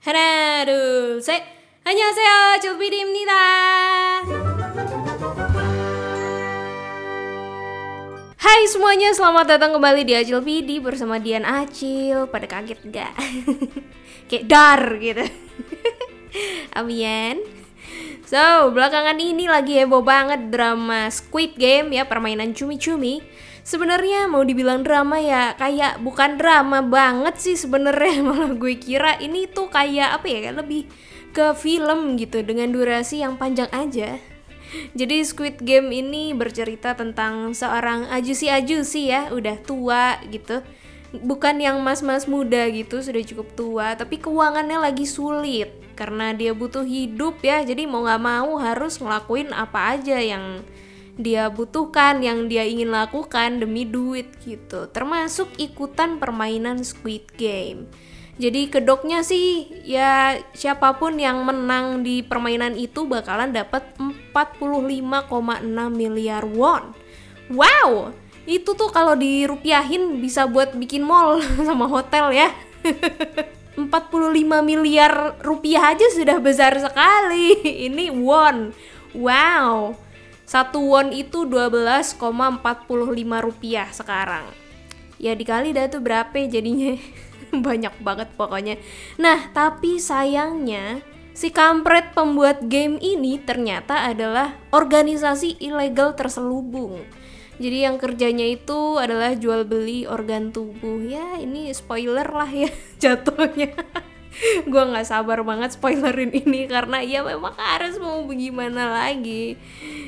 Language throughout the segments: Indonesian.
하나, 둘, 셋. 안녕하세요. 조비리입니다. Hai semuanya, selamat datang kembali di Acil PD bersama Dian Acil. Pada kaget nggak? Kayak dar gitu. Amin. So, belakangan ini lagi heboh banget drama Squid Game ya, permainan cumi-cumi. Sebenarnya mau dibilang drama ya kayak bukan drama banget sih sebenarnya malah gue kira ini tuh kayak apa ya lebih ke film gitu dengan durasi yang panjang aja. Jadi Squid Game ini bercerita tentang seorang ajusi-ajusi ya, udah tua gitu. Bukan yang mas-mas muda gitu, sudah cukup tua, tapi keuangannya lagi sulit karena dia butuh hidup ya. Jadi mau nggak mau harus ngelakuin apa aja yang dia butuhkan, yang dia ingin lakukan demi duit gitu. Termasuk ikutan permainan Squid Game. Jadi kedoknya sih ya siapa pun yang menang di permainan itu bakalan dapat 45,6 miliar won. Wow, itu tuh kalau dirupiahin bisa buat bikin mall sama hotel ya. 45 miliar rupiah aja sudah besar sekali. Ini won. Wow. Satu won itu 12,45 rupiah sekarang. Ya dikali dah tuh berapa jadinya. banyak banget pokoknya. Nah, tapi sayangnya si kampret pembuat game ini ternyata adalah organisasi ilegal terselubung. Jadi yang kerjanya itu adalah jual beli organ tubuh. Ya, ini spoiler lah ya jatuhnya. Gue nggak sabar banget spoilerin ini karena ya memang harus mau bagaimana lagi.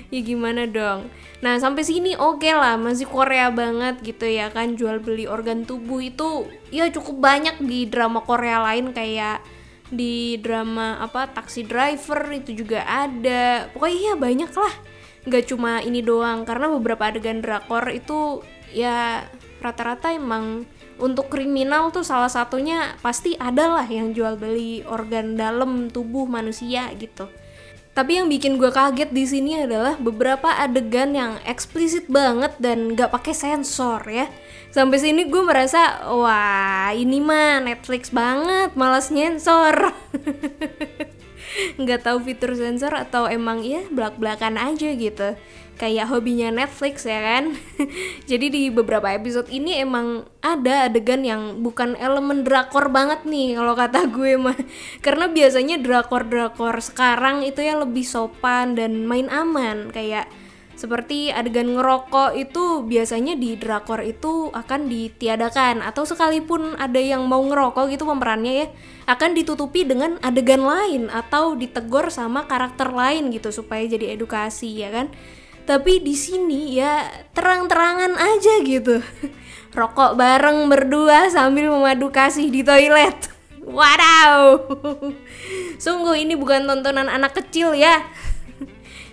Ya gimana dong. Nah sampai sini oke okay lah masih Korea banget gitu ya kan jual beli organ tubuh itu ya cukup banyak di drama Korea lain kayak di drama apa taksi driver itu juga ada. Pokoknya ya banyak lah. Nggak cuma ini doang karena beberapa adegan drakor itu ya rata-rata emang untuk kriminal tuh salah satunya pasti adalah yang jual beli organ dalam tubuh manusia gitu. Tapi yang bikin gue kaget di sini adalah beberapa adegan yang eksplisit banget dan gak pakai sensor ya. Sampai sini gue merasa wah ini mah Netflix banget, malas nyensor. nggak tahu fitur sensor atau emang ya belak-belakan aja gitu. Kayak hobinya Netflix ya kan? Jadi di beberapa episode ini emang ada adegan yang bukan elemen drakor banget nih kalau kata gue mah. Karena biasanya drakor-drakor sekarang itu ya lebih sopan dan main aman. Kayak seperti adegan ngerokok itu biasanya di drakor itu akan ditiadakan. Atau sekalipun ada yang mau ngerokok gitu pemerannya ya akan ditutupi dengan adegan lain atau ditegur sama karakter lain gitu supaya jadi edukasi ya kan? Tapi di sini ya terang-terangan aja gitu. Rokok bareng berdua sambil memadu kasih di toilet. Wadaw. Sungguh ini bukan tontonan anak kecil ya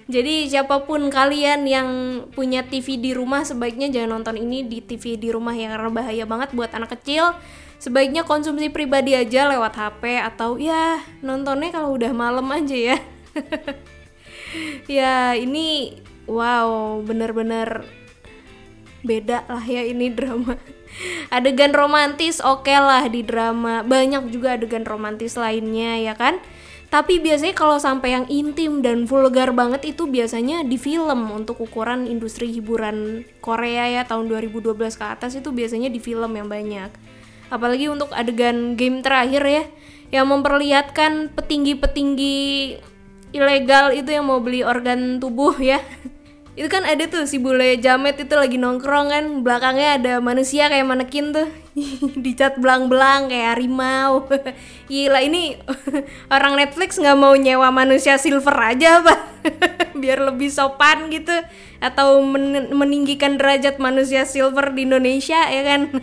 jadi siapa pun kalian yang punya TV di rumah sebaiknya jangan nonton ini di TV di rumah yang karena bahaya banget buat anak kecil. Sebaiknya konsumsi pribadi aja lewat HP atau ya nontonnya kalau udah malam aja ya. Ya ini wow bener-bener beda lah ya ini drama. Adegan romantis oke okay lah di drama. Banyak juga adegan romantis lainnya ya kan tapi biasanya kalau sampai yang intim dan vulgar banget itu biasanya di film. Untuk ukuran industri hiburan Korea ya tahun 2012 ke atas itu biasanya di film yang banyak. Apalagi untuk adegan game terakhir ya yang memperlihatkan petinggi-petinggi ilegal itu yang mau beli organ tubuh ya itu kan ada tuh si bule jamet itu lagi nongkrong kan belakangnya ada manusia kayak manekin tuh. Dicat belang-belang kayak harimau. Gila ini orang Netflix nggak mau nyewa manusia silver aja apa biar lebih sopan gitu. Atau men meninggikan derajat manusia silver di Indonesia ya kan.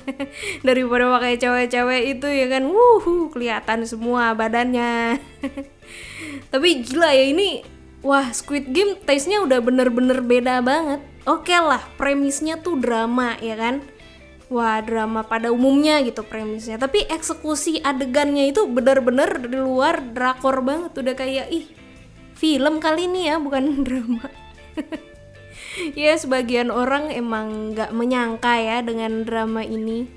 Daripada pakai cewek-cewek itu ya kan. Wuhu kelihatan semua badannya. Tapi gila ya ini wah Squid Game taste-nya udah bener-bener beda banget. Oke okay lah, premisnya tuh drama ya kan. Wah drama pada umumnya gitu premisnya. Tapi eksekusi adegannya itu bener-bener di luar drakor banget. Udah kayak ih film kali ini ya bukan drama. ya sebagian orang emang nggak menyangka ya dengan drama ini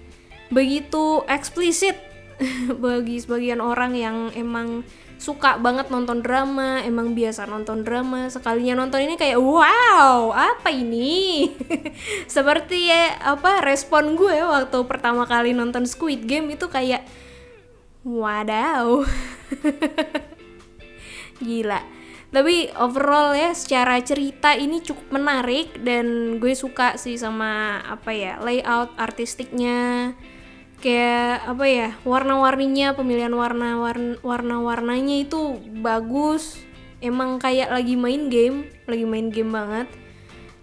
begitu eksplisit bagi sebagian orang yang emang suka banget nonton drama, emang biasa nonton drama, sekalinya nonton ini kayak wow, apa ini? Seperti ya apa respon gue waktu pertama kali nonton Squid Game itu kayak wadaw. Gila. Tapi overall ya secara cerita ini cukup menarik dan gue suka sih sama apa ya layout artistiknya kayak apa ya warna-warninya pemilihan warna warna warnanya itu bagus. Emang kayak lagi main game lagi main game banget.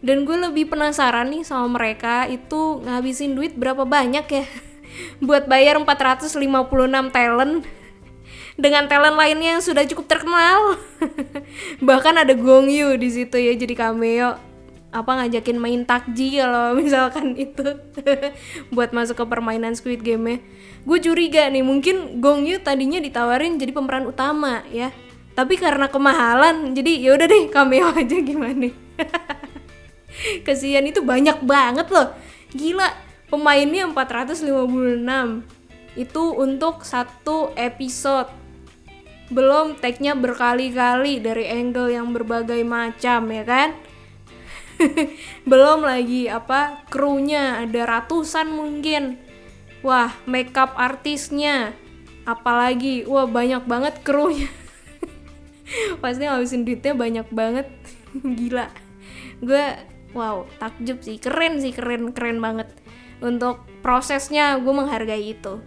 Dan gue lebih penasaran nih sama mereka itu ngabisin duit berapa banyak ya? Buat bayar 456 talent dengan talent lainnya yang sudah cukup terkenal. Bahkan ada Gong Yu di situ ya jadi cameo apa ngajakin main takji kalau misalkan itu. Buat masuk ke permainan Squid Game ya gue curiga nih mungkin Gong Yu tadinya ditawarin jadi pemeran utama ya. Tapi karena kemahalan jadi ya udah deh cameo aja gimana. Kesian itu banyak banget loh. Gila pemainnya 456 itu untuk satu episode. Belum tagnya berkali-kali dari angle yang berbagai macam ya kan belum lagi apa krunya ada ratusan mungkin. Wah makeup artisnya. Apalagi wah banyak banget krunya. Pasti ngabisin duitnya banyak banget. Gila. Gue wow takjub sih. Keren sih keren keren banget. Untuk prosesnya gue menghargai itu.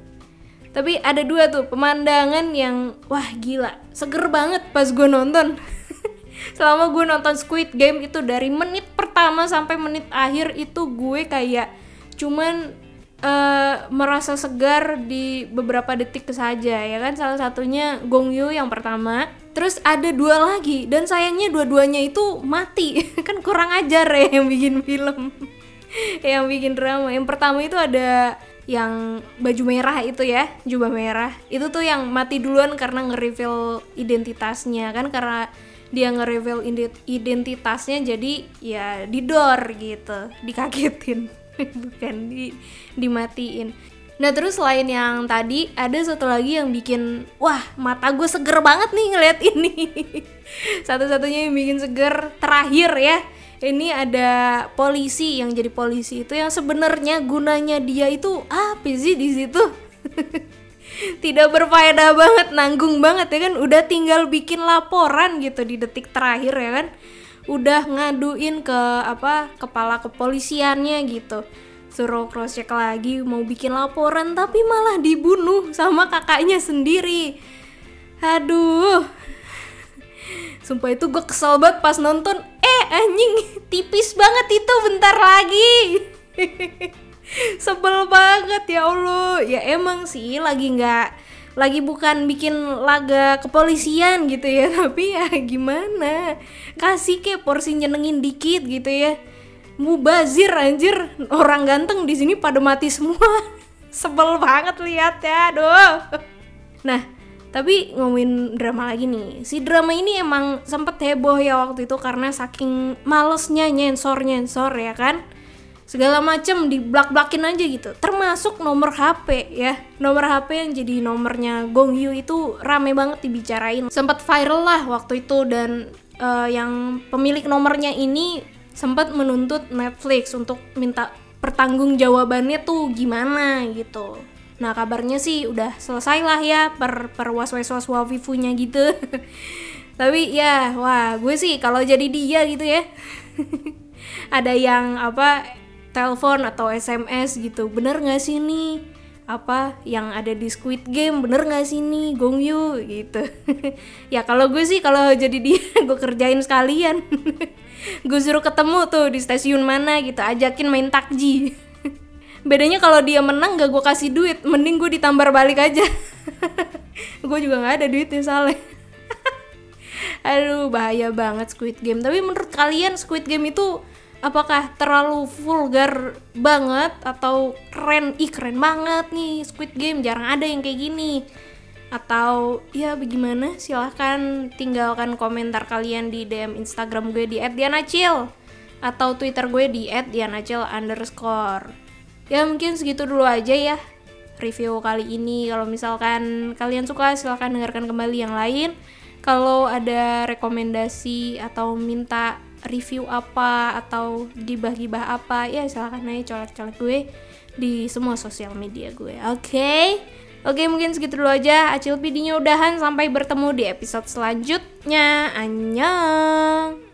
Tapi ada dua tuh pemandangan yang wah gila. Seger banget pas gue nonton selama gue nonton Squid Game itu dari menit pertama sampai menit akhir itu gue kayak cuman uh, merasa segar di beberapa detik saja ya kan? Salah satunya Gong Yoo yang pertama. Terus ada dua lagi dan sayangnya dua-duanya itu mati. Kan kurang ajar ya yang bikin film. Yang bikin drama. Yang pertama itu ada yang baju merah itu ya jubah merah. Itu tuh yang mati duluan karena nge-reveal identitasnya kan? Karena dia nge-reveal identitasnya jadi ya didor gitu dikagetin bukan di dimatiin. Nah terus selain yang tadi ada satu lagi yang bikin wah mata gue seger banget nih ngeliat ini. Satu-satunya yang bikin seger terakhir ya ini ada polisi. Yang jadi polisi itu yang sebenarnya gunanya dia itu apa sih di situ tidak berfaedah banget nanggung banget ya kan? Udah tinggal bikin laporan gitu di detik terakhir ya kan? Udah ngaduin ke apa kepala kepolisiannya gitu. Suruh cross check lagi mau bikin laporan tapi malah dibunuh sama kakaknya sendiri. Aduh. Sumpah itu gue kesel banget pas nonton. Eh anjing tipis banget itu bentar lagi sebel banget ya Allah. Ya emang sih lagi nggak lagi bukan bikin laga kepolisian gitu ya tapi ya gimana? Kasih ke porsi nyenengin dikit gitu ya. Mubazir anjir. Orang ganteng di sini pada mati semua. Sebel banget lihat ya aduh. Nah tapi ngomongin drama lagi nih. Si drama ini emang sempet heboh ya waktu itu karena saking malesnya nyensor nyensor ya kan segala macem di blak blakin aja gitu. Termasuk nomor HP ya. Nomor HP yang jadi nomornya Gong Yu itu rame banget dibicarain. Sempat viral lah waktu itu dan uh, yang pemilik nomornya ini sempat menuntut Netflix untuk minta pertanggungjawabannya tuh gimana gitu. Nah kabarnya sih udah selesai lah ya per per was was was wafifunya gitu. Tapi ya wah gue sih kalau jadi dia gitu ya. Ada yang apa telepon atau SMS gitu. Bener nggak sih nih? Apa yang ada di Squid Game bener nggak sih nih? Gong Yu gitu. Ya kalau gue sih kalau jadi dia gue kerjain sekalian. Gue suruh ketemu tuh di stasiun mana gitu ajakin main takji bedanya kalau dia menang gak gue kasih duit. Mending gue ditambar balik aja. Gue juga nggak ada duitnya soalnya. Aduh bahaya banget Squid Game. Tapi menurut kalian Squid Game itu apakah terlalu vulgar banget atau keren? Ih keren banget nih Squid Game. Jarang ada yang kayak gini. Atau ya bagaimana? Silahkan tinggalkan komentar kalian di DM Instagram gue di @dianacil. Atau Twitter gue di @dianacil underscore. Ya mungkin segitu dulu aja ya review kali ini. Kalau misalkan kalian suka silahkan dengarkan kembali yang lain. Kalau ada rekomendasi atau minta review apa atau gibah-gibah apa ya silahkan aja colek-colek gue di semua sosial media gue. Oke. Okay? Oke mungkin segitu dulu aja Acil videonya udahan sampai bertemu di episode selanjutnya Annyeong